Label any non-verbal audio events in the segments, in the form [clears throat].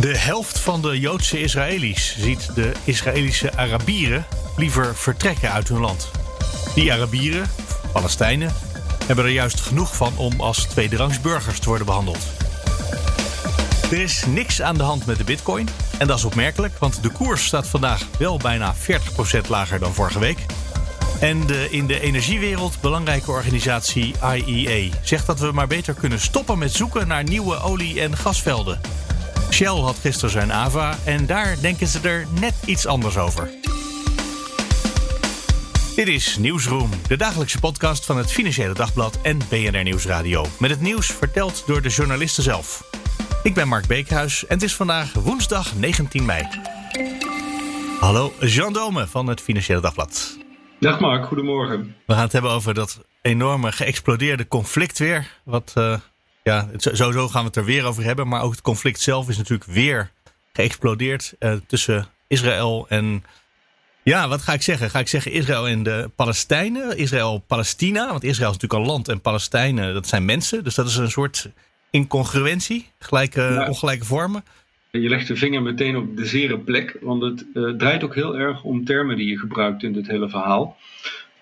De helft van de Joodse Israëli's ziet de Israëlische Arabieren liever vertrekken uit hun land. Die Arabieren, Palestijnen, hebben er juist genoeg van om als tweederangs burgers te worden behandeld. Er is niks aan de hand met de bitcoin. En dat is opmerkelijk, want de koers staat vandaag wel bijna 40% lager dan vorige week. En de in de energiewereld belangrijke organisatie IEA zegt dat we maar beter kunnen stoppen met zoeken naar nieuwe olie- en gasvelden. Shell had gisteren zijn AVA en daar denken ze er net iets anders over. Dit is Nieuwsroom, de dagelijkse podcast van het Financiële Dagblad en BNR Nieuwsradio. Met het nieuws verteld door de journalisten zelf. Ik ben Mark Beekhuis en het is vandaag woensdag 19 mei. Hallo, Jean Dome van het Financiële Dagblad. Dag Mark, goedemorgen. We gaan het hebben over dat enorme geëxplodeerde conflict weer. Wat, eh, ja, het- sowieso gaan we het er weer over hebben. Maar ook het conflict zelf is natuurlijk weer geëxplodeerd eh, tussen Israël en... Ja, wat ga ik zeggen? Ga ik zeggen Israël en de Palestijnen? Israël-Palestina? Want Israël is natuurlijk een land en Palestijnen, dat zijn mensen. Dus dat is een soort incongruentie, gelijke, Ja. ongelijke vormen. Je legt de vinger meteen op de zere plek, want het eh, draait ook heel erg om termen die je gebruikt in dit hele verhaal.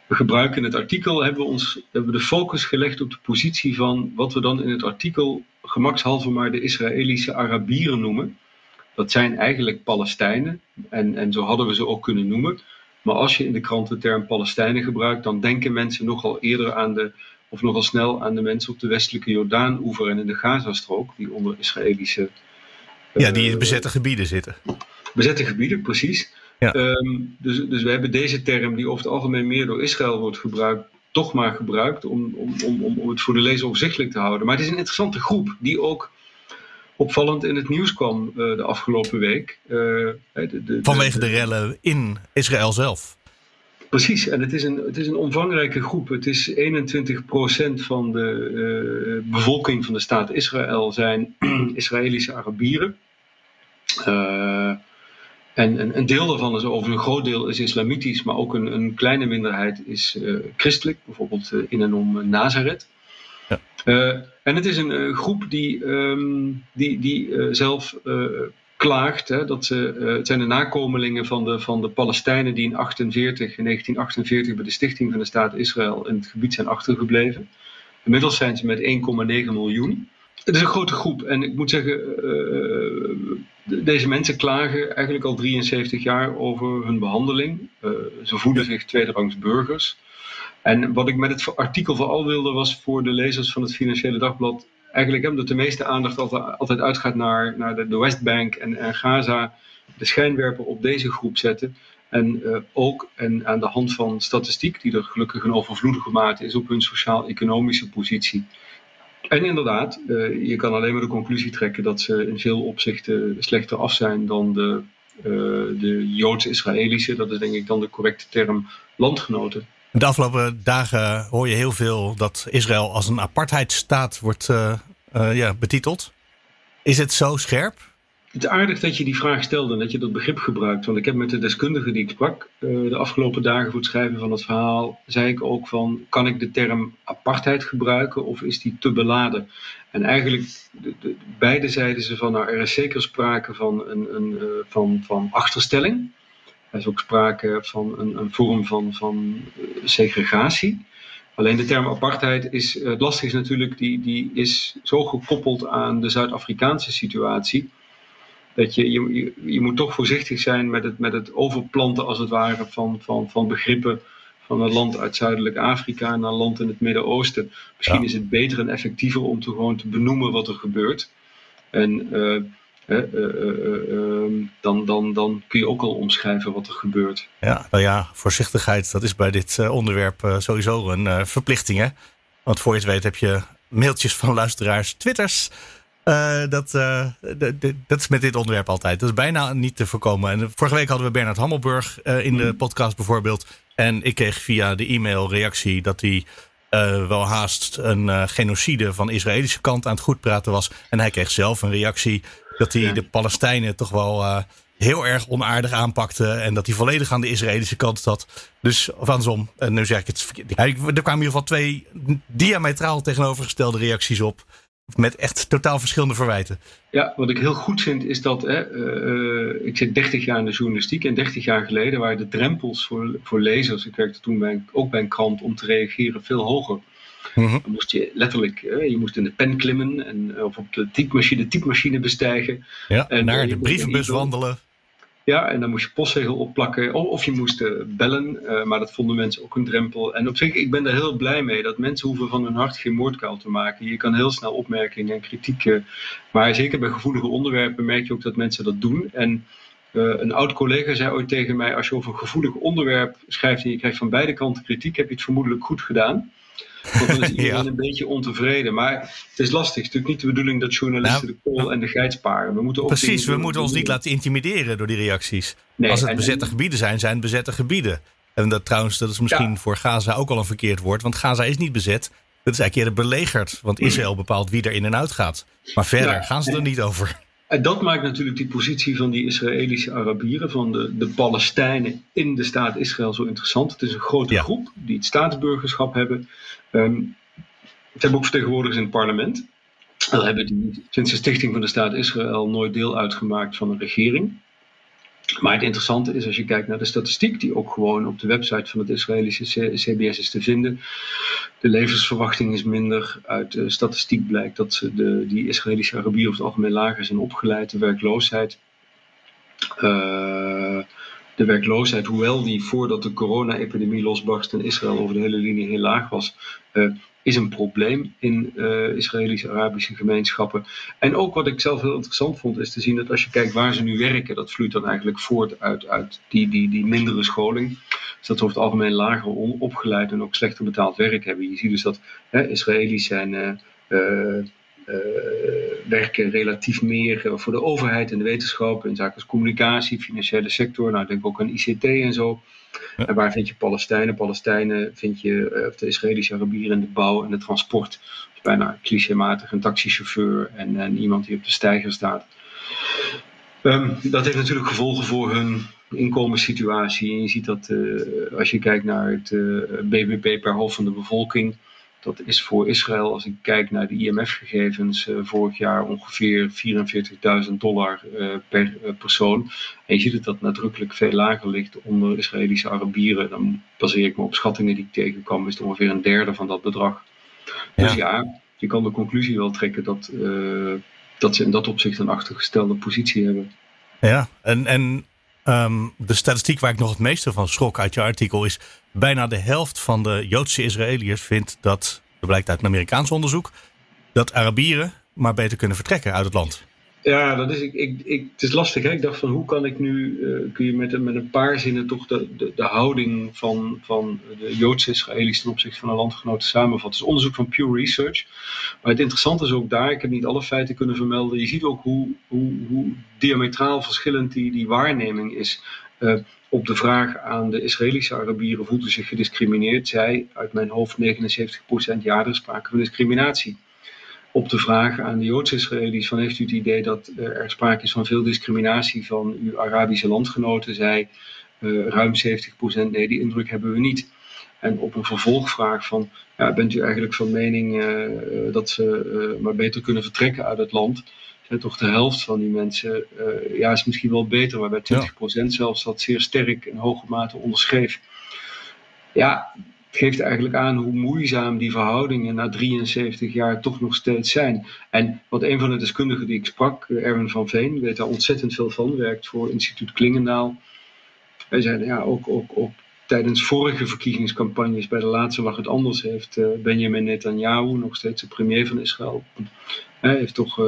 We gebruiken in het artikel, hebben we, ons, hebben we de focus gelegd op de positie van wat we dan in het artikel gemakshalve maar de Israëlische Arabieren noemen. Dat zijn eigenlijk Palestijnen en, en zo hadden we ze ook kunnen noemen. Maar als je in de krant de term Palestijnen gebruikt, dan denken mensen nogal eerder aan de, of nogal snel aan de mensen op de westelijke Jordaan-oever en in de Gazastrook, die onder Israëlische Ja, die in eh, bezette gebieden zitten. bezette gebieden, precies. Ja. Ehm, dus, dus we hebben deze term, die over het algemeen meer door Israël wordt gebruikt, toch maar gebruikt om, om, om, om, het voor de lezer overzichtelijk te houden. Maar het is een interessante groep die ook opvallend in het nieuws kwam eh, de afgelopen week. Eh, de, de, de- Vanwege de rellen in Israël zelf. Precies, en het is een, het is een omvangrijke groep. Het is 21% van de eh, bevolking van de staat Israël zijn [clears throat] Israëlische Arabieren. En een, een deel daarvan is over een groot deel is islamitisch, maar ook een, een kleine minderheid is eh, christelijk, bijvoorbeeld eh, in en om eh, Nazareth. Ja. En het is een groep die, ehm, die, die zelf klaagt. Hè, dat ze, het zijn de nakomelingen van de, van de Palestijnen die in, 48, in 1948 bij de stichting van de staat Israël in het gebied zijn achtergebleven. Inmiddels zijn ze met 1,9 miljoen. Het is een grote groep en ik moet zeggen, deze mensen klagen eigenlijk al 73 jaar over hun behandeling. Eh, ze voelen zich tweederangs burgers. En wat ik met het artikel vooral wilde was voor de lezers van het Financiële Dagblad eigenlijk omdat de meeste aandacht altijd, uitgaat naar, naar de, de Westbank en, en Gaza, de schijnwerper op deze groep zetten. En eh, ook en aan de hand van statistiek, die er gelukkig een overvloedige mate is, op hun sociaal-economische positie. En inderdaad, eh, je kan alleen maar de conclusie trekken dat ze in veel opzichten slechter af zijn dan de, eh, de Joods-Israëlische, dat is denk ik dan de correcte term, landgenoten. De afgelopen dagen hoor je heel veel dat Israël als een apartheidstaat wordt eh, ja, betiteld. Is het zo scherp? Het is aardig dat je die vraag stelde en dat je dat begrip gebruikt. Want ik heb met de deskundigen die ik sprak eh, de afgelopen dagen voor het schrijven van het verhaal, zei ik ook van, kan ik de term apartheid gebruiken of is die te beladen? En eigenlijk, de, de, beide zeiden ze van, nou er is zeker sprake van, een, een, eh, van, van achterstelling. Er is ook sprake van een, een vorm van, van eh, segregatie. Alleen de term apartheid is, het lastige is natuurlijk, die, die is zo gekoppeld aan de Zuid-Afrikaanse situatie dat je, je, je, moet toch voorzichtig zijn met het, met het overplanten, als het ware, van, van, van begrippen van een land uit Zuidelijk Afrika naar een land in het Midden-Oosten. Misschien Ja. is het beter en effectiever om te gewoon te benoemen wat er gebeurt. En eh, eh, eh, eh, ehm, dan, dan, dan kun je ook al omschrijven wat er gebeurt. Ja, nou ja, voorzichtigheid, dat is bij dit onderwerp sowieso een verplichting. Hè? Want voor je het weet heb je mailtjes van luisteraars, twitters. Uh, dat, uh, dat is met dit onderwerp altijd. Dat is bijna niet te voorkomen. En vorige week hadden we Bernard Hammelburg uh, in de mhm. podcast bijvoorbeeld. En ik kreeg via de e-mail reactie dat hij wel haast een genocide van de Israëlische kant aan het goed praten was. En hij kreeg zelf een reactie dat hij de Palestijnen toch wel heel erg onaardig aanpakte. En dat hij volledig aan de Israëlische kant zat. Dus andersom, en nu zeg ik het verkeerd. Er kwamen in ieder geval twee diametraal tegenovergestelde reacties op. Met echt totaal verschillende verwijten. Ja, wat ik heel goed vind is dat. Hè, uh, ik zit 30 jaar in de journalistiek. En 30 jaar geleden waren de drempels voor, voor lezers. Ik werkte toen bij, ook bij een krant om te reageren veel hoger. Mm Dan moest je letterlijk, je moest in de pen klimmen en, of op de typemachine, de typemachine bestijgen. Ja, en naar de brievenbus wandelen. Ja, en dan moest je postzegel opplakken. Of je moest uh, bellen, uh, maar dat vonden mensen ook een drempel. En op zich, ik ben er heel blij mee dat mensen hoeven van hun hart geen moordkuil te maken. Je kan heel snel opmerkingen en kritiek. Uh, maar zeker bij gevoelige onderwerpen merk je ook dat mensen dat doen. En een oud collega zei ooit tegen mij: Als je over een gevoelig onderwerp schrijft en je krijgt van beide kanten kritiek, heb je het vermoedelijk goed gedaan. Want dan is [laughs] iedereen een beetje ontevreden. Maar het is lastig. Het is natuurlijk niet de bedoeling dat journalisten nou, de kool en de geit sparen. We moeten precies, we moeten ons niet laten intimideren door die reacties. Als het bezette gebieden zijn, zijn het bezette gebieden. En dat trouwens, dat is misschien voor Gaza ook al een verkeerd woord. Want Gaza is niet bezet. Dat is eigenlijk eerder belegerd. Want Israël bepaalt wie er in en uit gaat. Maar verder gaan ze er niet over. En dat maakt natuurlijk die positie van die Israëlische Arabieren, van de, de Palestijnen in de staat Israël zo interessant. Het is een grote groep die het staatsburgerschap hebben. Um, het hebben ook vertegenwoordigers in het parlement. Al hebben die sinds de stichting van de staat Israël nooit deel uitgemaakt van een regering. Maar het interessante is als je kijkt naar de statistiek, die ook gewoon op de website van het Israëlische CBS is te vinden. De levensverwachting is minder. Uit de statistiek blijkt dat de, die Israëlische Arabieren over het algemeen lager zijn opgeleid. De werkloosheid. Uh, de werkloosheid, hoewel die voordat de corona-epidemie losbarst in Israël over de hele linie heel laag was, uh, is een probleem in uh, Israëlische Arabische gemeenschappen. En ook wat ik zelf heel interessant vond, is te zien dat als je kijkt waar ze nu werken, dat vloeit dan eigenlijk voort uit, uit die, die, die mindere scholing. Dus dat ze over het algemeen lager opgeleid en ook slechter betaald werk hebben. Je ziet dus dat hè, Israëli's zijn. Uh, uh, werken relatief meer voor de overheid en de wetenschap in zaken communicatie, financiële sector. Nou, denk ook aan ICT en zo. En waar vind je Palestijnen? Palestijnen vind je uh, de Israëlische Arabieren in de bouw en de transport. Dus bijna clichématig een taxichauffeur en, en iemand die op de steiger staat. Um, dat heeft natuurlijk gevolgen voor hun inkomenssituatie. En je ziet dat uh, als je kijkt naar het uh, BBP per hoofd van de bevolking dat is voor Israël, als ik kijk naar de IMF-gegevens, uh, vorig jaar ongeveer 44.000 dollar uh, per uh, persoon. En je ziet dat dat nadrukkelijk veel lager ligt onder Israëlische Arabieren. Dan baseer ik me op schattingen die ik tegenkwam, is het ongeveer een derde van dat bedrag. Ja. Dus ja, je kan de conclusie wel trekken dat, dat ze in dat opzicht een achtergestelde positie hebben. Ja, en, en um, de statistiek waar ik nog het meeste van schrok uit je artikel is bijna de helft van de Joodse Israëliërs vindt dat, dat blijkt uit een Amerikaans onderzoek, dat Arabieren maar beter kunnen vertrekken uit het land. Ja, dat is, ik, ik, ik, het is lastig. Hè? Ik dacht van hoe kan ik nu, uh, kun je met, met een paar zinnen toch de, de, de houding van, van de Joodse Israëli's ten opzichte van een landgenoten samenvatten. Het is onderzoek van Pew Research. Maar het interessante is ook daar, ik heb niet alle feiten kunnen vermelden. Je ziet ook hoe, hoe, hoe diametraal verschillend die, die waarneming is. Uh, op de vraag aan de Israëlische Arabieren voelt u zich gediscrimineerd, zei uit mijn hoofd 79% ja, er is sprake van discriminatie. Op de vraag aan de Joodse Israëli's van heeft u het idee dat er sprake is van veel discriminatie van uw Arabische landgenoten, zei uh, ruim 70% nee, die indruk hebben we niet. En op een vervolgvraag van ja, bent u eigenlijk van mening uh, dat ze maar beter kunnen vertrekken uit het land, toch de helft van die mensen, uh, ja, is misschien wel beter, maar bij 20% zelfs dat zeer sterk en hoge mate onderschreef. Ja, het geeft eigenlijk aan hoe moeizaam die verhoudingen na 73 jaar toch nog steeds zijn. En wat een van de deskundigen die ik sprak, Erwin van Veen, weet daar ontzettend veel van, werkt voor instituut Klingendaal. Hij zei, ja, ook, ook, ook tijdens vorige verkiezingscampagnes, bij de laatste lag het anders, heeft uh, Benjamin Netanyahu, nog steeds de premier van Israël, hij heeft toch...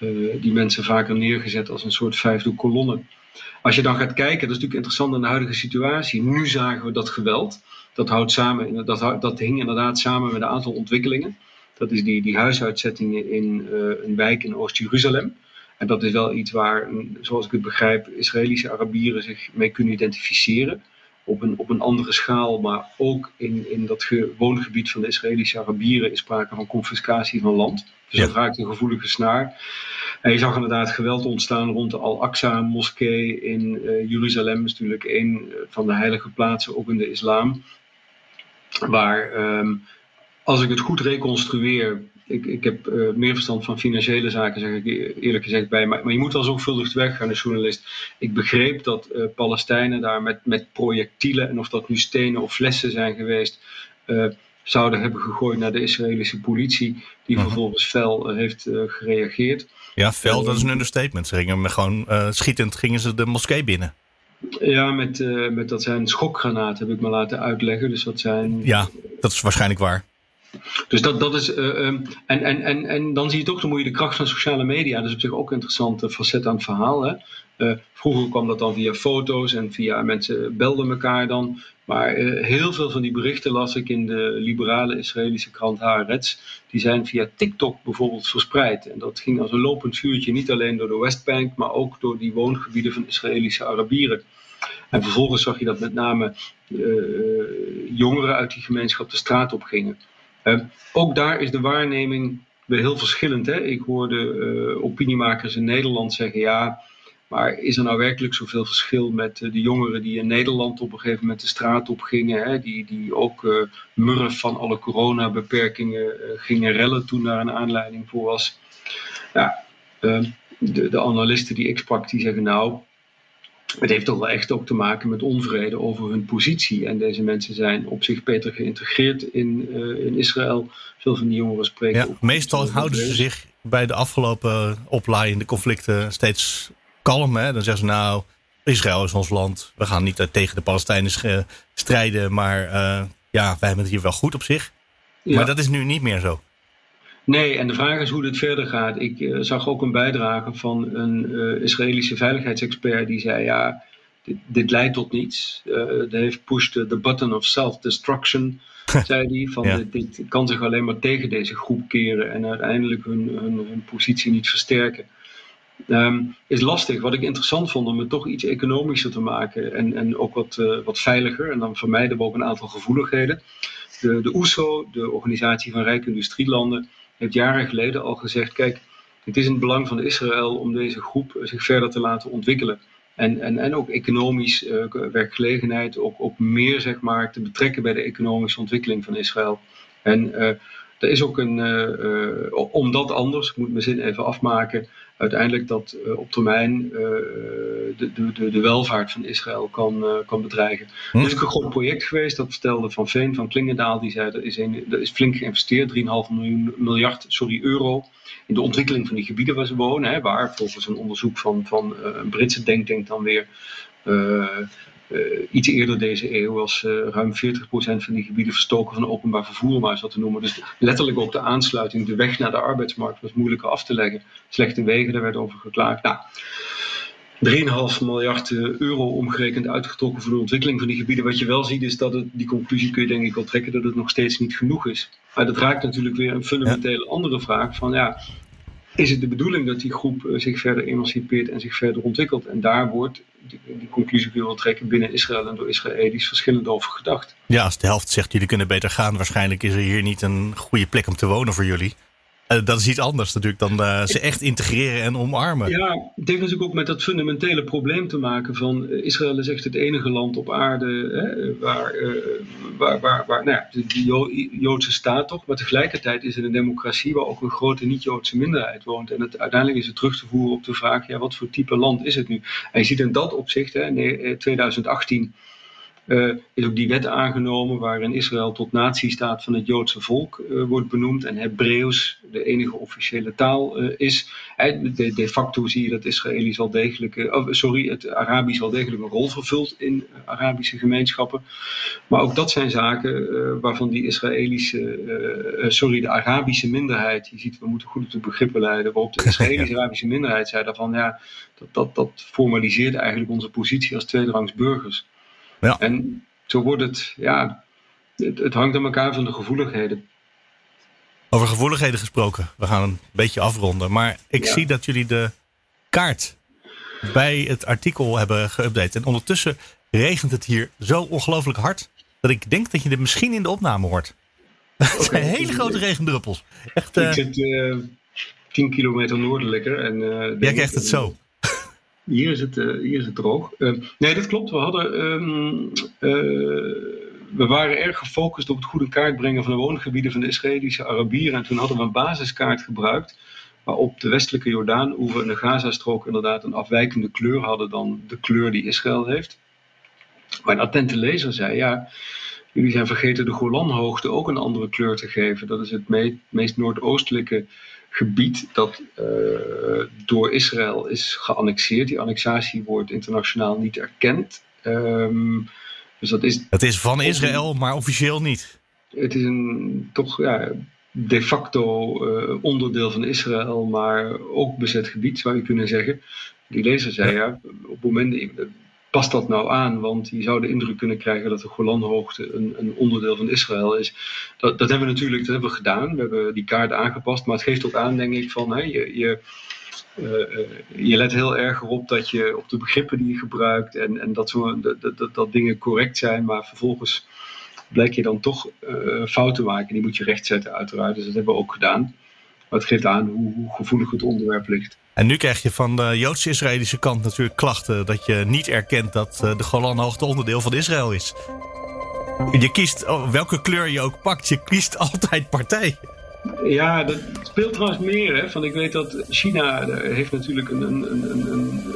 Uh, die mensen vaker neergezet als een soort vijfde kolonne. Als je dan gaat kijken, dat is natuurlijk interessant in de huidige situatie. Nu zagen we dat geweld. Dat, houdt samen, dat, dat hing inderdaad samen met een aantal ontwikkelingen. Dat is die, die huisuitzettingen in een wijk in Oost-Jeruzalem. En dat is wel iets waar, zoals ik het begrijp, Israëlische Arabieren zich mee kunnen identificeren. Op een, op een andere schaal, maar ook in, in dat woongebied van de Israëlische Arabieren is sprake van confiscatie van land. Dus dat raakt een gevoelige snaar. En je zag inderdaad geweld ontstaan rond de Al-Aqsa-moskee in uh, Jeruzalem. is natuurlijk een van de heilige plaatsen, ook in de islam. Waar, um, als ik het goed reconstrueer, ik, ik heb uh, meer verstand van financiële zaken, zeg ik eerlijk gezegd bij. Maar, maar je moet wel zorgvuldig te weg gaan, de journalist. Ik begreep dat uh, Palestijnen daar met, met projectielen, en of dat nu stenen of flessen zijn geweest, uh, zouden hebben gegooid naar de Israëlische politie, die uh-huh. vervolgens fel heeft gereageerd. Ja, fel, dat is een understatement. Ze gingen gewoon schietend gingen ze de moskee binnen. Ja, met, met dat zijn schokgranaten, heb ik me laten uitleggen. Dus dat zijn. Ja, dat is waarschijnlijk waar. Dus dat, dat is. Uh, um, en, en, en, en dan zie je toch, de kracht van sociale media. Dat is op zich ook een interessante facet aan het verhaal. Hè? Uh, vroeger kwam dat dan via foto's en via mensen belden elkaar dan. Maar uh, heel veel van die berichten las ik in de liberale Israëlische krant Haaretz. Die zijn via TikTok bijvoorbeeld verspreid. En dat ging als een lopend vuurtje, niet alleen door de Westbank, maar ook door die woongebieden van Israëlische Arabieren. En vervolgens zag je dat met name jongeren uit die gemeenschap de straat op gingen. Ook daar is de waarneming weer heel verschillend. Hè? Ik hoorde uh, opiniemakers in Nederland zeggen: ja, maar is er nou werkelijk zoveel verschil met uh, de jongeren die in Nederland op een gegeven moment de straat op gingen, hè? Die, die ook uh, van alle coronabeperkingen gingen rellen toen daar een aanleiding voor was? De, de analisten die ik sprak, die zeggen: nou, het heeft toch wel echt ook te maken met onvrede over hun positie. En deze mensen zijn op zich beter geïntegreerd in, uh, in Israël. Veel van die jongeren spreken. Ja, meestal houden ze zich bij de afgelopen oplaaiende conflicten steeds kalm. Hè? Dan zeggen ze nou, Israël is ons land. We gaan niet tegen de Palestijnen strijden. Maar uh, ja, wij hebben het hier wel goed op zich. Ja. Maar dat is nu niet meer zo. Nee, en de vraag is hoe dit verder gaat. Ik uh, zag ook een bijdrage van een uh, Israëlische veiligheidsexpert die zei: ja, dit, dit leidt tot niets. Uh, heeft pushed the button of self-destruction, [laughs] zei hij. Van ja. dit, dit, kan zich alleen maar tegen deze groep keren en uiteindelijk hun, hun, hun positie niet versterken. Um, is lastig. Wat ik interessant vond om het toch iets economischer te maken en, en ook wat, wat veiliger. En dan vermijden we ook een aantal gevoeligheden. De, de OESO, de Organisatie van Rijke Industrielanden, heeft jaren geleden al gezegd: kijk, het is in het belang van Israël om deze groep zich verder te laten ontwikkelen. En, en, en ook economisch uh, werkgelegenheid ook, meer zeg maar, te betrekken bij de economische ontwikkeling van Israël. En uh, er is ook een, uh, omdat anders, ik moet mijn zin even afmaken, uiteindelijk dat uh, op termijn uh, de, de, de, welvaart van Israël kan, uh, kan bedreigen. Hm. Er is een groot project geweest, dat vertelde Van Veen van Klingendaal, die zei dat is, een, dat is flink geïnvesteerd, 3,5 miljoen, miljard sorry, euro, in de ontwikkeling van die gebieden waar ze wonen, hè, waar volgens een onderzoek van, van een Britse denktank dan weer uh, iets eerder deze eeuw was uh, ruim 40% van die gebieden verstoken van openbaar vervoer, maar zo te noemen. Dus letterlijk ook de aansluiting, de weg naar de arbeidsmarkt was moeilijker af te leggen. Slechte wegen, daar werd over geklaagd. Nou, 3,5 miljard euro omgerekend uitgetrokken voor de ontwikkeling van die gebieden. Wat je wel ziet is dat het, die conclusie kun je denk ik wel trekken dat het nog steeds niet genoeg is. Maar dat raakt natuurlijk weer een fundamentele andere vraag van ja, is het de bedoeling dat die groep uh, zich verder emancipeert en zich verder ontwikkelt. En daar wordt, die, die conclusie wel trekken, binnen Israël en door Israëli's verschillend over gedacht. Ja, als de helft zegt jullie kunnen beter gaan, waarschijnlijk is er hier niet een goede plek om te wonen voor jullie. Uh, dat is iets anders natuurlijk dan uh, ze echt integreren en omarmen. Ja, het heeft natuurlijk ook met dat fundamentele probleem te maken van uh, Israël is echt het enige land op aarde hè, waar, waar, waar, waar nou ja, de, de jo Joodse staat toch, maar tegelijkertijd is het een democratie waar ook een grote niet-Joodse minderheid woont. En het, uiteindelijk is het terug te voeren op de vraag, ja, wat voor type land is het nu? En je ziet in dat opzicht, hè, in 2018 uh, is ook die wet aangenomen waarin Israël tot natiestaat van het Joodse volk uh, wordt benoemd en Hebreeuws de enige officiële taal uh, is. De, de, facto zie je dat Israëli's wel degelijk, oh, sorry, het Arabisch wel degelijk een rol vervult in Arabische gemeenschappen. Maar ook dat zijn zaken waarvan die Israëlische, sorry, de Arabische minderheid, je ziet, we moeten goed op de begrippen leiden, waarop de [laughs] Israëlische Arabische minderheid zei daarvan, ja, dat, dat, dat formaliseert eigenlijk onze positie als tweederangs burgers. Ja. En zo wordt het, ja, het, het hangt aan elkaar van de gevoeligheden. Over gevoeligheden gesproken. We gaan een beetje afronden. Maar ik Ja. zie dat jullie de kaart bij het artikel hebben geüpdate. En ondertussen regent het hier zo ongelooflijk hard. Dat ik denk dat je dit misschien in de opname hoort. [laughs] Het zijn hele grote regendruppels. Echt, eh, Ik zit eh 10 kilometer noordelijker. En, eh, denk jij krijgt het zo. Hier is het, eh, hier is het droog. Eh, nee, dat klopt. We hadden. ehm, eh, we waren erg gefocust op het goede kaart brengen van de woongebieden van de Israëlische Arabieren. En toen hadden we een basiskaart gebruikt. Waarop de westelijke Jordaan, en de Gazastrook inderdaad een afwijkende kleur hadden dan de kleur die Israël heeft. Maar een attente lezer zei: ja, jullie zijn vergeten de Golanhoogte ook een andere kleur te geven. Dat is het me- meest noordoostelijke gebied dat eh, door Israël is geannexeerd. Die annexatie wordt internationaal niet erkend. Ehm, dus dat is, Het is van Israël, maar officieel niet. het is een toch ja, de facto eh, onderdeel van Israël, maar ook bezet gebied zou je kunnen zeggen. Die lezer zei ja, op het moment past dat nou aan, want je zou de indruk kunnen krijgen dat de Golanhoogte een, een onderdeel van Israël is. Dat, dat hebben we natuurlijk dat hebben we gedaan. We hebben die kaart aangepast, maar het geeft ook aan, denk ik, van je, je, eh, eh, je let heel erg erop dat je op de begrippen die je gebruikt en, en dat, zo, dat, dat, dat, dingen correct zijn, maar vervolgens blijk je dan toch eh, fouten maken. Die moet je rechtzetten, uiteraard. Dus dat hebben we ook gedaan. Maar het geeft aan hoe gevoelig het onderwerp ligt. En nu krijg je van de Joods-Israëlische kant natuurlijk klachten dat je niet erkent dat eh, de Golanhoogte onderdeel van Israël is. Je kiest, oh, welke kleur je ook pakt, je kiest [laughs] altijd partij. Ja, dat speelt trouwens meer. Hè? Van, ik weet dat China heeft natuurlijk een, een, een, een,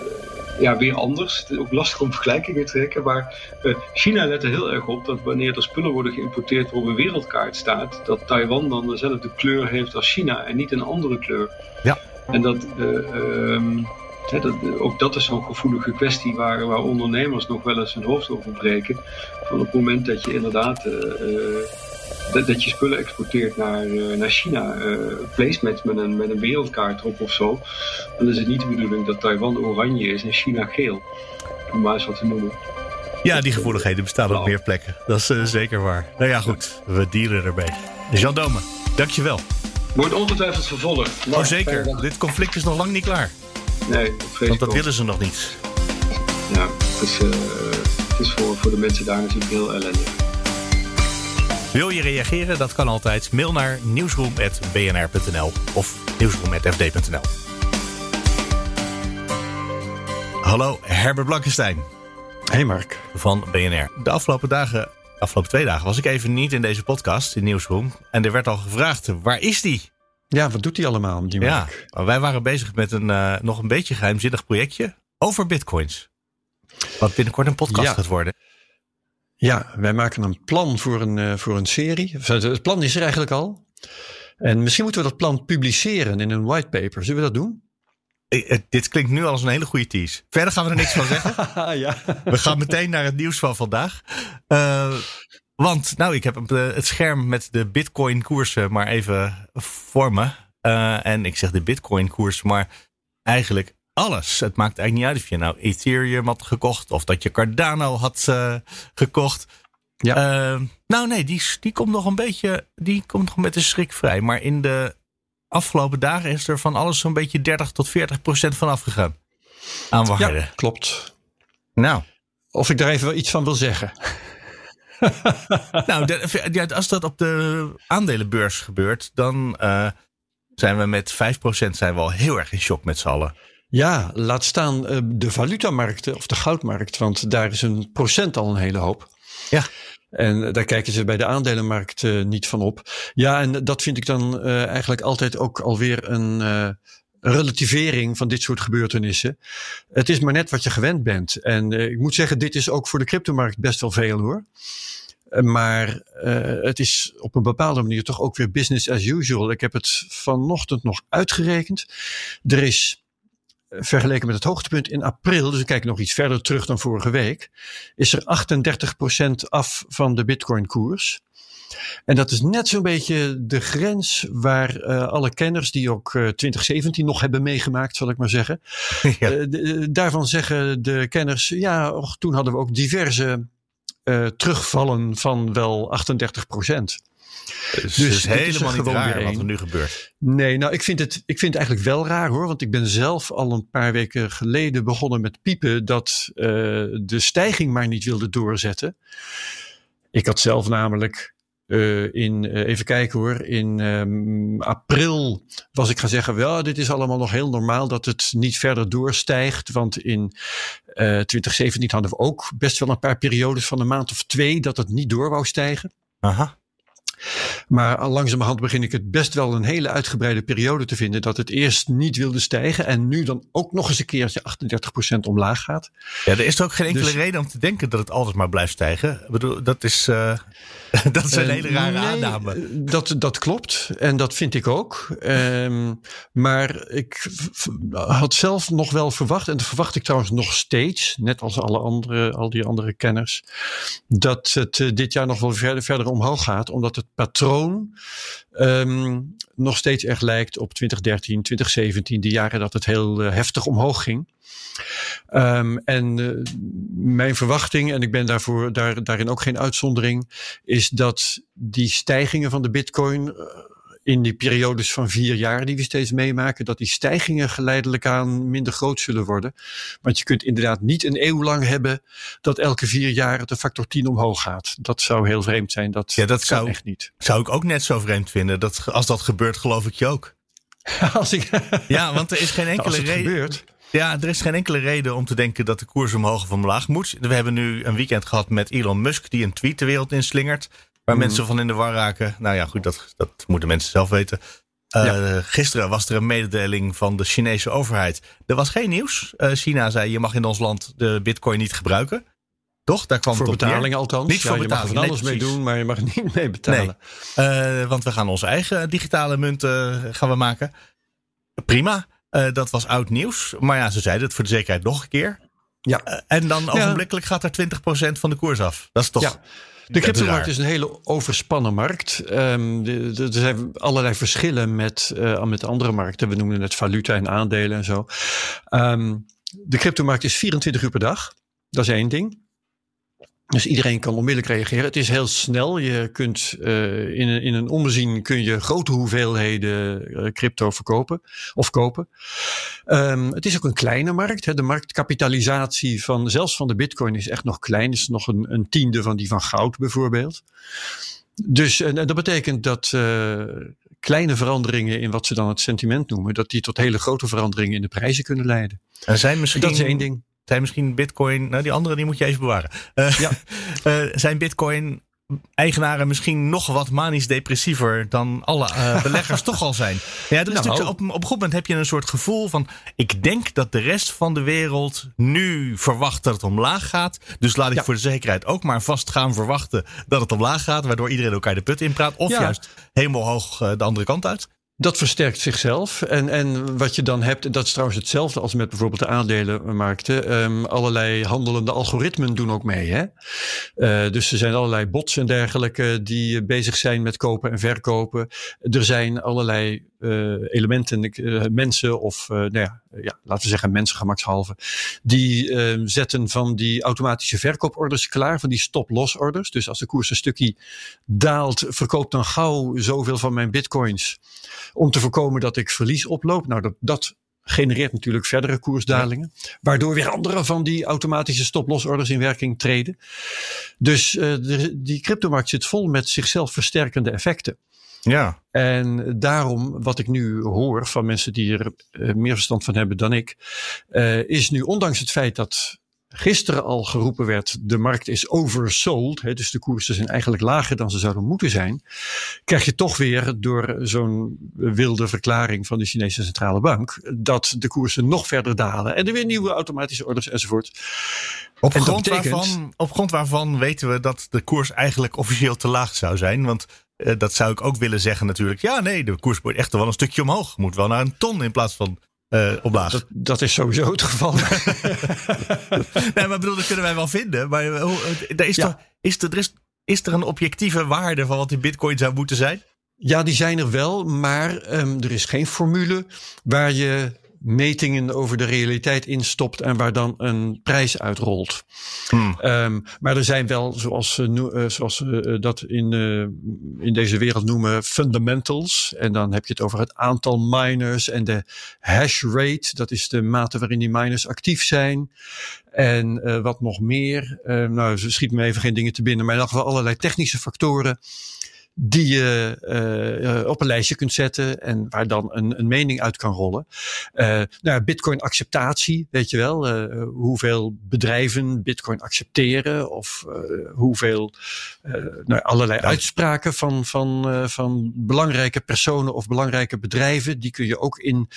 ja, weer anders. Het is ook lastig om vergelijkingen te trekken. Maar eh, China let er heel erg op dat wanneer er spullen worden geïmporteerd waarop een wereldkaart staat, dat Taiwan dan dezelfde kleur heeft als China en niet een andere kleur. Ja. En dat, eh, ehm, dat, ook dat is zo'n gevoelige kwestie waar, waar ondernemers nog wel eens hun hoofd over breken. Van op het moment dat je inderdaad eh, eh, dat, je spullen exporteert naar, naar China, placements met een, met een wereldkaart erop of zo, dan is het niet de bedoeling dat Taiwan oranje is en China geel. Om maar eens wat te noemen. Ja, die gevoeligheden bestaan op Nou. meer plekken. Dat is zeker waar. Nou ja, goed. We dealen erbij. Jean Dome, dankjewel. Wordt ongetwijfeld vervolgd. Oh, Nou, zeker. Dit conflict is nog lang niet klaar. Nee, dat Want dat ook. willen ze nog niet. Ja, het is, eh, het is voor, voor de mensen daar natuurlijk heel ellendig. Wil je reageren? Dat kan altijd. Mail naar nieuwsroom.bnr.nl of nieuwsroom.fd.nl. Hallo, Herbert Blankenstein Hey Mark. van BNR. De afgelopen dagen, afgelopen twee dagen, was ik even niet in deze podcast, in Nieuwsroom. En er werd al gevraagd, waar is die? Ja, wat doet hij allemaal, die Ja, Mark? wij waren bezig met een eh, nog een beetje geheimzinnig projectje over bitcoins. Wat binnenkort een podcast Ja. gaat worden. Ja, wij maken een plan voor een, eh, voor een serie. Het het plan is er eigenlijk al. En misschien moeten we dat plan publiceren in een whitepaper. Zullen we dat doen? Eh, eh, dit klinkt nu als een hele goede tease. Verder gaan we er niks van zeggen. [laughs] Ja. We gaan meteen naar het nieuws van vandaag. Eh, want, nou, ik heb het, scherm met de Bitcoin-koersen maar even voor me. En ik zeg de Bitcoin-koers, maar eigenlijk alles. Het maakt eigenlijk niet uit of je nou Ethereum had gekocht of dat je Cardano had gekocht. Ja. Nou, nee, die, die komt nog een beetje, die komt nog met de schrik vrij. Maar in de afgelopen dagen is er van alles zo'n beetje 30 tot 40 procent van afgegaan. Aan waarde. ja, klopt. Nou. Of ik daar even wel iets van wil zeggen. [laughs] Nou, als dat op de aandelenbeurs gebeurt, dan eh, zijn we met 5% zijn we al heel erg in shock met z'n allen. Ja, laat staan eh, de valutamarkten of de goudmarkt. Want daar is een procent al een hele hoop. Ja. En daar kijken ze bij de aandelenmarkt eh, niet van op. Ja, en dat vind ik dan eh, eigenlijk altijd ook alweer een eh, relativering van dit soort gebeurtenissen. Het is maar net wat je gewend bent. En ik moet zeggen, dit is ook voor de cryptomarkt best wel veel hoor. Maar het is op een bepaalde manier toch ook weer business as usual. Ik heb het vanochtend nog uitgerekend. Er is vergeleken met het hoogtepunt in april, dus ik kijk nog iets verder terug dan vorige week, is er 38% af van de Bitcoin-koers. En dat is net zo'n beetje de grens waar eh, alle kenners die ook eh, 2017 nog hebben meegemaakt, zal ik maar zeggen. [laughs] Ja. Eh, daarvan zeggen de kenners, ja, och, toen hadden we ook diverse eh, terugvallen van wel 38 procent. Dus, dus is helemaal niet raar wat er nu gebeurt. Nee, nou ik vind, het, ik vind het eigenlijk wel raar hoor. Want ik ben zelf al een paar weken geleden begonnen met piepen dat uh, de stijging maar niet wilde doorzetten. Ik had zelf namelijk uh, in, uh, even kijken hoor, in um, april was ik gaan zeggen, wel, dit is allemaal nog heel normaal dat het niet verder doorstijgt. Want in uh, 2017 hadden we ook best wel een paar periodes van een maand of twee dat het niet door wou stijgen. Aha. Maar langzamerhand begin ik het best wel een hele uitgebreide periode te vinden. Dat het eerst niet wilde stijgen en nu dan ook nog eens een keertje 38% omlaag gaat. Ja, er is ook geen enkele dus, reden om te denken dat het altijd maar blijft stijgen. Ik bedoel, dat is, uh, [laughs] dat is een uh, hele rare nee, aanname. Dat, dat klopt en dat vind ik ook. Um, maar ik had zelf nog wel verwacht, en dat verwacht ik trouwens nog steeds, net als alle andere, al die andere kenners, dat het uh, dit jaar nog wel verder, verder omhoog gaat, omdat het patroon um, nog steeds erg lijkt op 2013, 2017, die jaren dat het heel uh, heftig omhoog ging. Um, en uh, mijn verwachting, en ik ben daarvoor, daar, daarin ook geen uitzondering, is dat die stijgingen van de bitcoin uh, in die periodes van vier jaar die we steeds meemaken, dat die stijgingen geleidelijk aan minder groot zullen worden. Want je kunt inderdaad niet een eeuw lang hebben dat elke vier jaar het een factor 10 omhoog gaat. Dat zou heel vreemd zijn. Dat, ja, dat zou echt niet. Zou ik ook net zo vreemd vinden. Dat, als dat gebeurt, geloof ik je ook. [laughs] als ik, ja, want er is geen [laughs] enkele reden. Gebeurt. Ja, er is geen enkele reden om te denken dat de koers omhoog of omlaag moet. We hebben nu een weekend gehad met Elon Musk die een tweet de wereld inslingert. Waar mm. mensen van in de war raken. Nou ja, goed, dat, dat moeten mensen zelf weten. Uh, ja. Gisteren was er een mededeling van de Chinese overheid. Er was geen nieuws. Uh, China zei: je mag in ons land de Bitcoin niet gebruiken. Toch? Daar kwam voor het betaling althans. Niet voor ja, betaling. Je mag er alles mee doen, maar je mag niet mee betalen. Nee. Uh, want we gaan onze eigen digitale munten gaan we maken. Prima. dat was oud nieuws. Maar ja, ze zeiden het voor de zekerheid nog een keer. Ja. en dan ogenblikkelijk gaat er 20% van de koers af. Dat is toch. Ja. De cryptomarkt is een hele overspannen markt. Um, er zijn allerlei verschillen met, uh, met andere markten. We noemen het valuta en aandelen en zo. Um, de cryptomarkt is 24 uur per dag. Dat is één ding. Dus iedereen kan onmiddellijk reageren. Het is heel snel. Je kunt uh, in, een, in een ommezien kun je grote hoeveelheden uh, crypto verkopen of kopen. Um, het is ook een kleine markt. Hè. De marktkapitalisatie van zelfs van de bitcoin is echt nog klein. Is nog een, een tiende van die van goud bijvoorbeeld. Dus en, en dat betekent dat uh, kleine veranderingen in wat ze dan het sentiment noemen, dat die tot hele grote veranderingen in de prijzen kunnen leiden. Er zijn misschien... Dat is één ding zijn misschien Bitcoin, nou die andere die moet je even bewaren. Uh, ja. uh, [laughs] zijn Bitcoin eigenaren misschien nog wat manisch depressiever dan alle uh, [laughs] beleggers toch al zijn. Ja, is nou, op, op een goed moment heb je een soort gevoel van: ik denk dat de rest van de wereld nu verwacht dat het omlaag gaat. Dus laat ik ja. voor de zekerheid ook maar vast gaan verwachten dat het omlaag gaat, waardoor iedereen elkaar de put inpraat. Of ja. juist helemaal hoog de andere kant uit. Dat versterkt zichzelf. En, en wat je dan hebt, dat is trouwens hetzelfde als met bijvoorbeeld de aandelenmarkten. Um, allerlei handelende algoritmen doen ook mee. Hè? Uh, dus er zijn allerlei bots en dergelijke die bezig zijn met kopen en verkopen. Er zijn allerlei elementen, uh, mensen of, nou ja, ja, laten we zeggen mensen gemakshalve, die ehm, zetten van die automatische verkooporders klaar, van die stop-loss orders. Dus als de koers een stukje daalt, verkoop dan gauw zoveel van mijn bitcoins om te voorkomen dat ik verlies oploop. Nou, dat, dat genereert natuurlijk verdere koersdalingen. Waardoor weer andere van die automatische stop-loss-orders in werking treden. Dus uh, de, die cryptomarkt zit vol met zichzelf versterkende effecten. Ja. En daarom, wat ik nu hoor van mensen die er uh, meer verstand van hebben dan ik, uh, is nu ondanks het feit dat gisteren al geroepen werd, de markt is oversold, hè, dus de koersen zijn eigenlijk lager dan ze zouden moeten zijn, krijg je toch weer door zo'n wilde verklaring van de Chinese centrale bank dat de koersen nog verder dalen en er weer nieuwe automatische orders enzovoort. Op, en grond, betekent, waarvan, op grond waarvan weten we dat de koers eigenlijk officieel te laag zou zijn, want uh, dat zou ik ook willen zeggen natuurlijk. Ja, nee, de koers wordt echt wel een stukje omhoog. Moet wel naar een ton in plaats van uh, omlaag. Dat, dat, is sowieso het geval. [laughs] nee, maar bedoel, dat kunnen wij wel vinden. Maar er is, ja. toch, is, er, is, is er een objectieve waarde van wat die bitcoin zou moeten zijn? Ja, die zijn er wel, maar um, er is geen formule waar je metingen over de realiteit instopt en waar dan een prijs uitrolt. Hmm. Um, maar er zijn wel, zoals, uh, zoals uh, dat in, uh, in deze wereld noemen, fundamentals. En dan heb je het over het aantal miners en de hash rate. Dat is de mate waarin die miners actief zijn. En wat nog meer. nou, ze schiet me even geen dingen te binnen, maar in ieder geval allerlei technische factoren die je uh, op een lijstje kunt zetten en waar dan een, een mening uit kan rollen. Uh, nou, Bitcoin acceptatie, weet je wel, hoeveel bedrijven Bitcoin accepteren of hoeveel nou, allerlei uitspraken van, van, van belangrijke personen of belangrijke bedrijven, die kun je ook in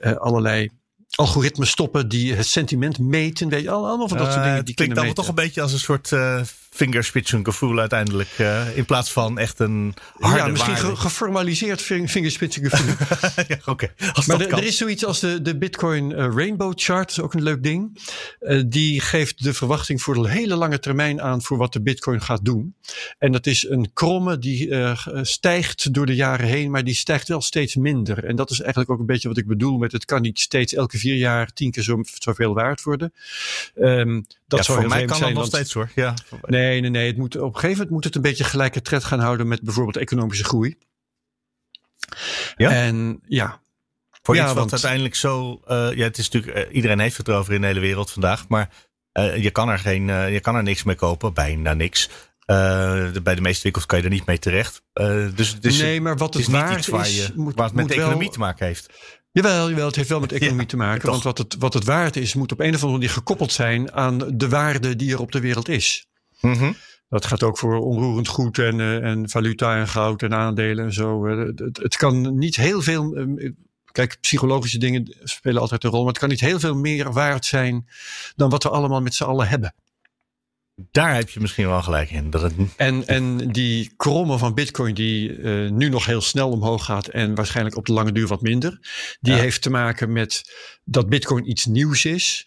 allerlei algoritmes stoppen die het sentiment meten. Weet je, allemaal van dat soort dingen. Die het klinkt dan toch een beetje als een soort uh, fingerspitsengevoel uiteindelijk. Uh, in plaats van echt een harde Ja, misschien ge geformaliseerd fingerspitsengevoel. [laughs] ja, oké. Okay, maar er is zoiets als de, de Bitcoin uh, Rainbow Chart. Dat is ook een leuk ding. die geeft de verwachting voor de hele lange termijn aan voor wat de Bitcoin gaat doen. En dat is een kromme die stijgt door de jaren heen, maar die stijgt wel steeds minder. En dat is eigenlijk ook een beetje wat ik bedoel met het kan niet steeds elke vier jaar tien keer zo, zoveel waard worden. Um, dat ja, zou voor mij kan zijn, dat nog steeds hoor. Ja. Nee, nee, nee. Het moet, op een gegeven moment moet het een beetje gelijke tred gaan houden met bijvoorbeeld economische groei. Ja? En ja. Voor ja, iets wat want, uiteindelijk zo... Uh, ja, het is natuurlijk... Uh, iedereen heeft het erover in de hele wereld vandaag. Maar uh, je, kan er geen, je kan er niks mee kopen. Bijna niks. De, bij de meeste winkels kan je er niet mee terecht. dus is, nee, maar wat het, is waar is, waar, je, moet, waar het met de economie wel, te maken heeft. Jawel, jawel, het heeft wel met economie te maken. Want wat het, wat het waard is, moet op een of andere manier gekoppeld zijn aan de waarde die er op de wereld is. Mm Dat gaat ook voor onroerend goed en, uh, en valuta en goud en aandelen en zo. Het, het, kan niet heel veel. Uh, kijk, psychologische dingen spelen altijd een rol. Maar het kan niet heel veel meer waard zijn dan wat we allemaal met z'n allen hebben. Daar heb je misschien wel gelijk in. Dat het... en, en die kromme van Bitcoin, die uh, nu nog heel snel omhoog gaat en waarschijnlijk op de lange duur wat minder, die ja. heeft te maken met dat Bitcoin iets nieuws is.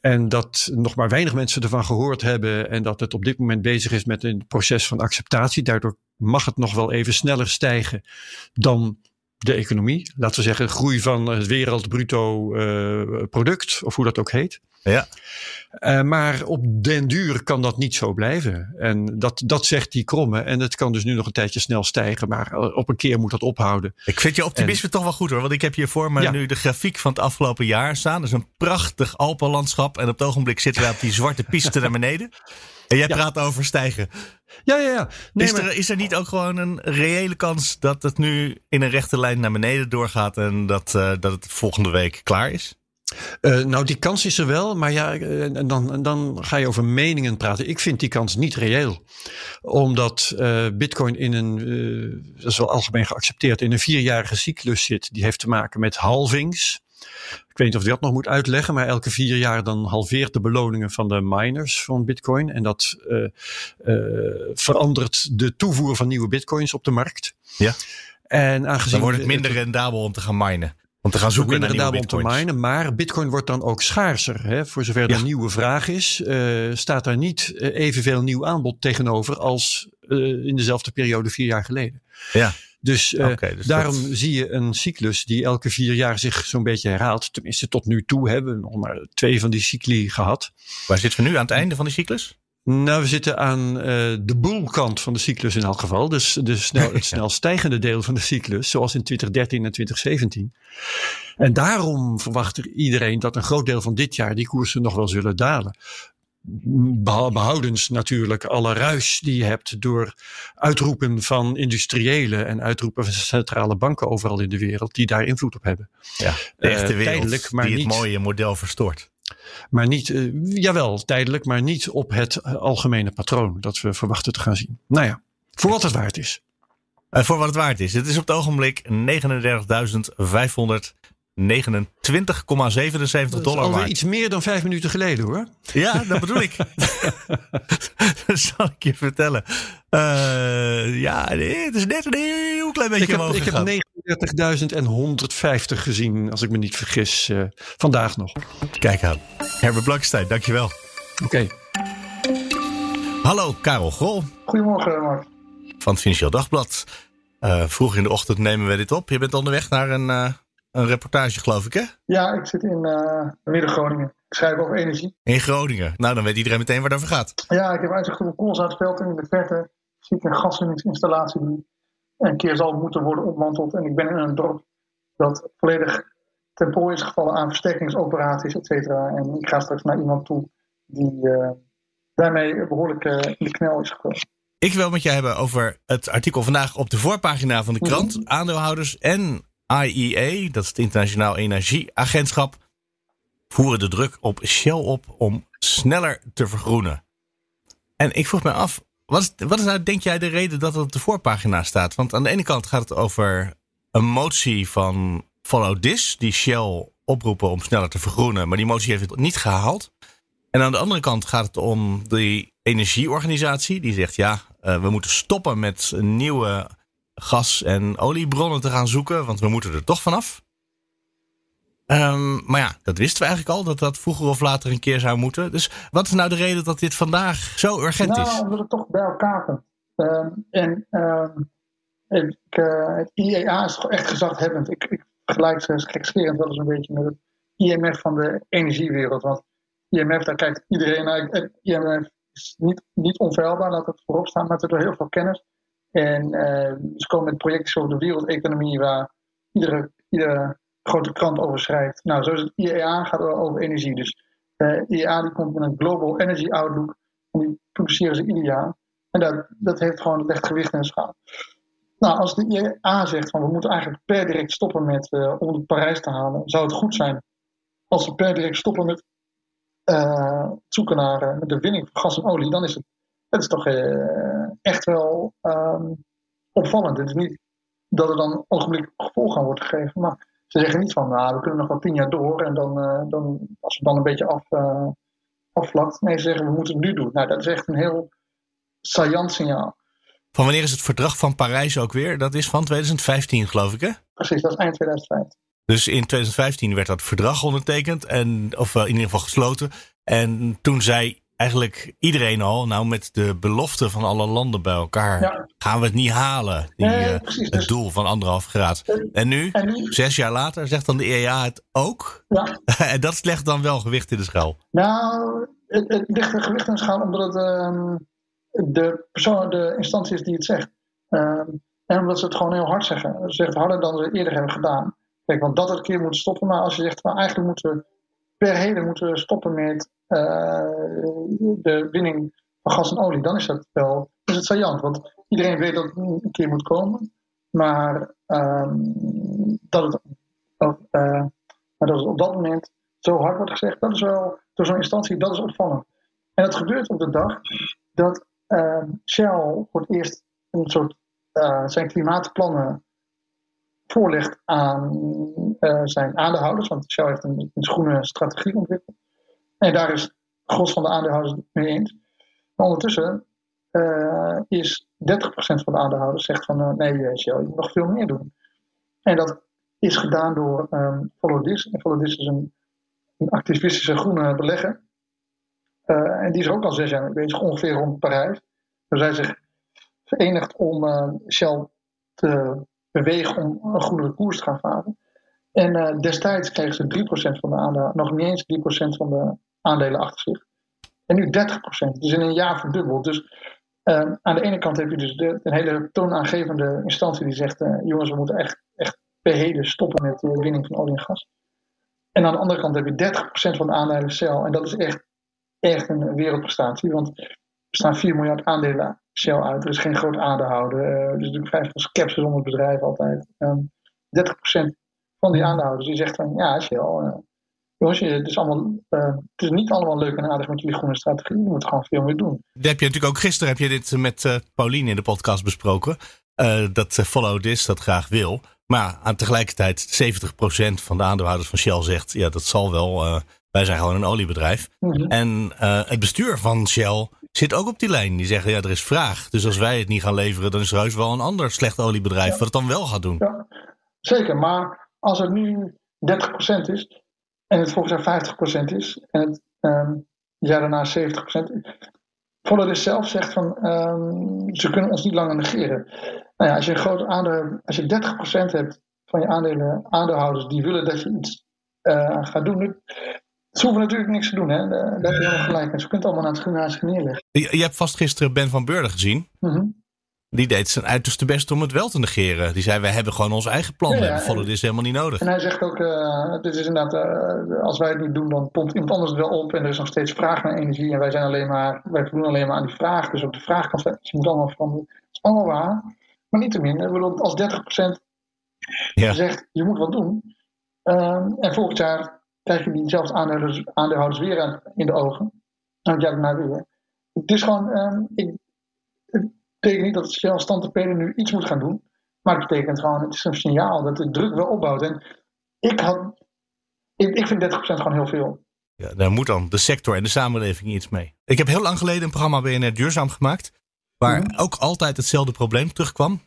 En dat nog maar weinig mensen ervan gehoord hebben. En dat het op dit moment bezig is met een proces van acceptatie. Daardoor mag het nog wel even sneller stijgen dan de economie. Laten we zeggen, groei van het wereldbruto uh, product, of hoe dat ook heet. Ja. Uh, maar op den duur kan dat niet zo blijven. En dat, dat zegt die kromme. En het kan dus nu nog een tijdje snel stijgen. Maar op een keer moet dat ophouden. Ik vind je optimisme en, toch wel goed hoor. Want ik heb hier voor me ja. nu de grafiek van het afgelopen jaar staan. Dat is een prachtig Alpenlandschap. En op het ogenblik zitten wij op die zwarte piste naar beneden. [laughs] En jij ja. praat over stijgen. Ja, ja, ja. Nee, is, er, is er niet ook gewoon een reële kans dat het nu in een rechte lijn naar beneden doorgaat en dat, uh, dat het volgende week klaar is? Uh, nou, die kans is er wel, maar ja, en dan, dan ga je over meningen praten. Ik vind die kans niet reëel. Omdat uh, Bitcoin in een, dat is wel algemeen geaccepteerd, in een vierjarige cyclus zit. Die heeft te maken met halvings. Ik weet niet of ik dat nog moet uitleggen, maar elke vier jaar dan halveert de beloningen van de miners van Bitcoin. En dat verandert de toevoer van nieuwe Bitcoins op de markt. Ja. En aangezien dan wordt het minder rendabel om te gaan minen. Om te gaan zoeken naar nieuwe om te minen, maar bitcoin wordt dan ook schaarser. Hè? Voor zover er ja. een nieuwe vraag is, uh, staat daar niet evenveel nieuw aanbod tegenover als uh, in dezelfde periode vier jaar geleden. Ja. Dus, okay, dus daarom dat... zie je een cyclus die elke vier jaar zich zo'n beetje herhaalt. Tenminste, tot nu toe hebben we nog maar twee van die cycli gehad. Waar zitten we nu aan het einde van de cyclus? Nou, we zitten aan uh, de boelkant van de cyclus in elk geval. Dus, dus snel, [laughs] het snel stijgende deel van de cyclus, zoals in 2013 en 2017. En daarom verwacht er iedereen dat een groot deel van dit jaar die koersen nog wel zullen dalen. Behoudens natuurlijk alle ruis die je hebt door uitroepen van industriëlen en uitroepen van centrale banken overal in de wereld die daar invloed op hebben. Ja, de echte wereld uh, tijdelijk, maar die het niet, mooie model verstoort. Maar niet, uh, jawel, tijdelijk, maar niet op het algemene patroon dat we verwachten te gaan zien. Nou ja, voor wat het waard is. Uh, voor wat het waard is. Het is op het ogenblik 39.529,77 dollar alweer iets meer dan vijf minuten geleden hoor. Ja, dat bedoel ik. [laughs] dat zal ik je vertellen. Uh, ja, het is net een heel klein beetje ik omhoog heb, gegaan. Ik heb 39.150 gezien, als ik me niet vergis, uh, vandaag nog. Kijk aan. Herbert Blankstein, dankjewel. Oké. Okay. Hallo, Karel Grol. Goedemorgen, Mark. Van het Financieel Dagblad. Uh, vroeg in de ochtend nemen we dit op. Je bent onderweg naar een, uh, een reportage, geloof ik, hè? Ja, ik zit in uh, Midden-Groningen. Ik schrijf over energie. In Groningen. Nou, dan weet iedereen meteen waar het over gaat. Ja, ik heb uitzicht op een koolzaadsveld en in de verte zie ik een gaswinningsinstallatie die een keer zal moeten worden ontmanteld. En ik ben in een dorp dat volledig ten prooi is gevallen aan versterkingsoperaties, et cetera. En ik ga straks naar iemand toe die uh, daarmee behoorlijk uh, in de knel is gekomen. Ik wil met jou hebben over het artikel vandaag op de voorpagina van de krant. Mhm. Aandeelhouders en IEA, dat is het Internationaal Energieagentschap, voeren de druk op Shell op om sneller te vergroenen. En ik vroeg me af, wat is, wat is nou, denk jij, de reden dat het op de voorpagina staat? Want aan de ene kant gaat het over een motie van Follow This, die Shell oproepen om sneller te vergroenen, maar die motie heeft het niet gehaald. En aan de andere kant gaat het om die energieorganisatie, die zegt ja, uh, we moeten stoppen met nieuwe gas- en oliebronnen te gaan zoeken, want we moeten er toch vanaf. Um, maar ja, dat wisten we eigenlijk al, dat dat vroeger of later een keer zou moeten. Dus wat is nou de reden dat dit vandaag zo urgent nou, is? Nou, omdat het toch bij elkaar komt. Um, en um, ik, uh, het IEA is toch echt gezaghebbend. Ik, ik vergelijk ze gekscherend wel eens een beetje met het IMF van de energiewereld. Want IMF, daar kijkt iedereen naar. IMF is niet, niet onfeilbaar, laat het voorop staan, maar het heeft heel veel kennis. En uh, ze komen met projecten zoals de wereldeconomie, waar iedere, grote krant over schrijft. Nou, zoals het IEA gaat over energie. Dus uh, IEA die komt met een Global Energy Outlook. En die publiceren ze ieder jaar. En dat, dat heeft gewoon het echt gewicht de schaal. Nou, als de IEA zegt van we moeten eigenlijk per direct stoppen met uh, om de Parijs te halen, zou het goed zijn als we per direct stoppen met uh, zoeken naar de winning van gas en olie, dan is het, het is toch echt wel um, opvallend. Het is niet dat er dan ogenblik gevolg aan wordt gegeven, maar ze zeggen niet van, nou, we kunnen nog wel tien jaar door en dan, dan als we dan een beetje af, afvlakt. Nee, ze zeggen, we moeten het nu doen. Nou, dat is echt een heel saillant signaal. Van wanneer is het verdrag van Parijs ook weer? Dat is van 2015, geloof ik, hè? Precies, dat is eind 2015. Dus in 2015 werd dat verdrag ondertekend, en, of in ieder geval gesloten. En toen zei eigenlijk iedereen al, nou met de belofte van alle landen bij elkaar, ja. gaan we het niet halen. Die, nee, uh, precies, het dus, doel van anderhalf graad. En, en, nu, en, nu, zes jaar later, zegt dan de EEA het ook. Ja. [laughs] en dat legt dan wel gewicht in de schaal. Nou, het, het ligt een gewicht in de schaal omdat het uh, de persoon, de instantie is die het zegt. Uh, en omdat ze het gewoon heel hard zeggen. Ze zeggen het harder dan ze eerder hebben gedaan. Kijk, want dat het een keer moet stoppen. Maar als je zegt, maar eigenlijk moeten we per heden moeten we stoppen met de winning van gas en olie. Dan is dat wel is het saillant. Want iedereen weet dat het een keer moet komen. Maar, um, dat, het, uh, maar dat op dat moment zo hard wordt gezegd, dat is wel door zo'n instantie, dat is opvallend. En dat gebeurt op de dag dat uh, Shell voor het eerst een soort uh, zijn klimaatplannen voorlegt aan zijn aandeelhouders. Want Shell heeft een, een groene strategie ontwikkeld. En daar is gros van de aandeelhouders het mee eens. Maar ondertussen uh, is 30% van de aandeelhouders zegt van nee Shell, je moet nog veel meer doen. En dat is gedaan door um, Follow This. En Follow This is een, een activistische groene belegger. Uh, en die is ook al zes jaar bezig, ongeveer rond Parijs. Dus hij zich verenigd om Shell te bewegen om een groenere koers te gaan varen. En uh, destijds kregen ze 3% van de aandelen, nog niet eens 3% van de aandelen achter zich. En nu 30%, dus in een jaar verdubbeld. Dus aan de ene kant heb je dus de, een hele toonaangevende instantie die zegt: jongens, we moeten echt, echt per heden stoppen met de winning van olie en gas. En aan de andere kant heb je 30% van de aandelen Shell. En dat is echt echt een wereldprestatie. Want er staan 4 miljard aandelen Shell uit. Er is geen groot aandeelhouder. Uh, er is vrij veel sceptisch om het bedrijf altijd. Um, 30% van die aandeelhouders die zegt van ja, Shell. Uh, jongens, het is, allemaal, uh, het is niet allemaal leuk en aardig met jullie groene strategie. Je moet gewoon veel meer doen. Dat heb je natuurlijk ook gisteren heb je dit met uh, Pauline in de podcast besproken. Dat Follow This dat graag wil. Maar aan tegelijkertijd 70% van de aandeelhouders van Shell zegt ja, dat zal wel. Wij zijn gewoon een oliebedrijf. Mhm. Mm -hmm. En het bestuur van Shell zit ook op die lijn. Die zeggen, ja, er is vraag. Dus als wij het niet gaan leveren, dan is er heus wel een ander slecht oliebedrijf ja. wat het dan wel gaat doen. Ja, zeker, maar als het nu 30% is en het volgens jaar 50% is en het um, jaar daarna 70%. Follow zelf zegt van um, ze kunnen ons niet langer negeren. Nou ja, als je een groot aandeel, als je 30% hebt van je aandelen, aandeelhouders die willen dat je iets uh, gaat doen. Ze hoeven natuurlijk niks te doen, hè? daar heb je helemaal gelijk. En ze kunt allemaal naar het, naar neerleggen. Je, je, hebt vast gisteren Ben van Beurden gezien. Mm die deed zijn uiterste best om het wel te negeren. Die zei, wij hebben gewoon ons eigen plan. Ja, ja, dit is helemaal niet nodig. En hij zegt ook, uh, dit is inderdaad, uh, als wij het niet doen, dan pompt iemand anders het wel op. En er is nog steeds vraag naar energie. En wij zijn alleen maar, wij voldoen alleen maar aan die vraag. Dus ook de vraagkant, dus je moet allemaal veranderen. Dat is allemaal waar. Maar niet te minder. Als 30% ja. zegt, je moet wat doen. Uh, en volgend jaar krijg je diezelfde aandeelhouders, aandeelhouders weer in de ogen. En het jaar daarna weer. Het is gewoon, ehm, ik, betekent niet dat Shell stand nu iets moet gaan doen. Maar het betekent gewoon, het is een signaal dat de druk wel opbouwt. En ik, had, ik, ik vind 30% gewoon heel veel. Ja, daar moet dan de sector en de samenleving iets mee. Ik heb heel lang geleden een programma BNR Duurzaam gemaakt. Waar mhm. ook altijd hetzelfde probleem terugkwam.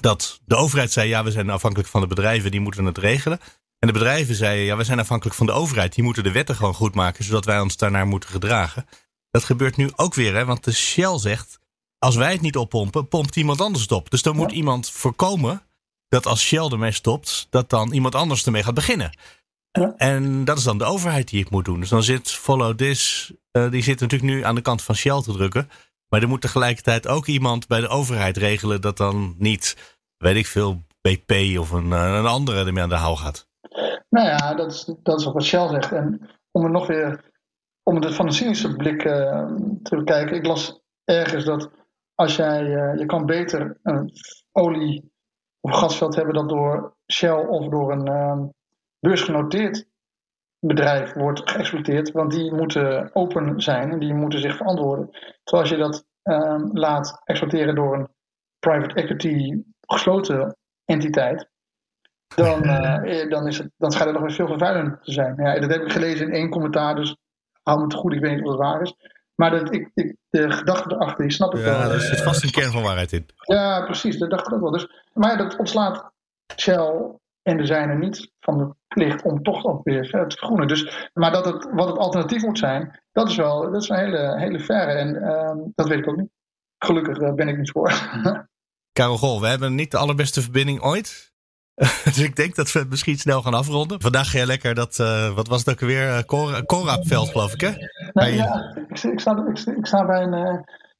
Dat de overheid zei, ja, we zijn afhankelijk van de bedrijven, die moeten het regelen. En de bedrijven zeiden, ja, we zijn afhankelijk van de overheid. Die moeten de wetten gewoon goed maken, zodat wij ons daarnaar moeten gedragen. Dat gebeurt nu ook weer, hè, want de Shell zegt, als wij het niet oppompen, pompt iemand anders het op. Dus dan moet iemand voorkomen dat als Shell ermee stopt, dat dan iemand anders ermee gaat beginnen. En dat is dan de overheid die het moet doen. Dus dan zit Follow This, uh, die zit natuurlijk nu aan de kant van Shell te drukken. Maar er moet tegelijkertijd ook iemand bij de overheid regelen dat dan niet, weet ik veel, BP of een, eh, een andere ermee aan de haal gaat. Nou ja, dat is, dat is ook wat Shell zegt. En om er nog weer, om het van een cynische blik uh, te bekijken. Ik las ergens dat als jij, uh, je kan beter een olie- of gasveld hebben dat door Shell of door een uh, beursgenoteerd bedrijf wordt geëxploiteerd, want die moeten open zijn en die moeten zich verantwoorden. Terwijl als je dat uh, laat exploiteren door een private equity gesloten entiteit, dan, uh, [laughs] dan, is het, dan schijnt het nog weer veel vervuilender te zijn. Ja, dat heb ik gelezen in één commentaar, dus hou me te goed, ik weet niet of het waar is. Maar dat, ik, ik, de gedachte erachter, die snap ik ja, wel. Ja, daar zit vast een kern van waarheid in. Ja, precies, dat dacht ik ook wel. Dus, maar dat ontslaat Shell en de zijne niet van de plicht om toch ook weer te vergroenen. Dus, maar dat het, wat het alternatief moet zijn, dat is wel dat is een hele, hele verre. En uh, dat weet ik ook niet. Gelukkig uh, ben ik niet voor. [laughs] Karel Gol, we hebben niet de allerbeste verbinding ooit. [laughs] dus ik denk dat we het misschien snel gaan afronden. Vandaag ga je lekker dat, uh, wat was het ook weer? Uh, Cora, geloof ik, hè? Nee, ja, ik, ik, sta, ik, ik sta bij een, uh,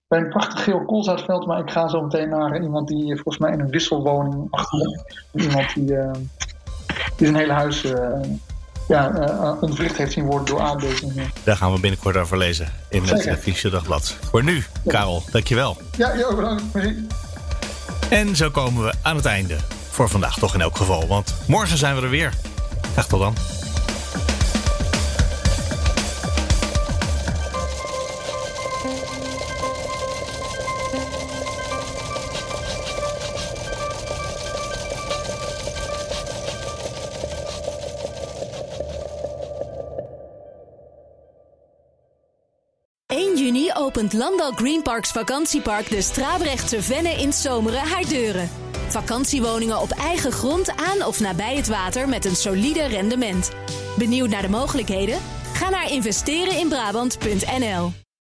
bij een prachtig geel koolzaatveld, maar ik ga zo meteen naar iemand die volgens mij in een wisselwoning achter Iemand die, die zijn hele huis ja, uh, ontwricht heeft zien worden door aardbevingen. Daar gaan we binnenkort over lezen in het Fische Dagblad. Voor nu, Karel, dankjewel. Ja, jo, bedankt. En zo komen we aan het einde voor vandaag toch in elk geval. Want morgen zijn we er weer. Graag tot dan. juni opent Landal Green Parks vakantiepark de Strabrechtse Venne in Zomeren haar deuren. Vakantiewoningen op eigen grond aan of nabij het water met een solide rendement. Benieuwd naar de mogelijkheden? Ga naar investereninbrabant.nl.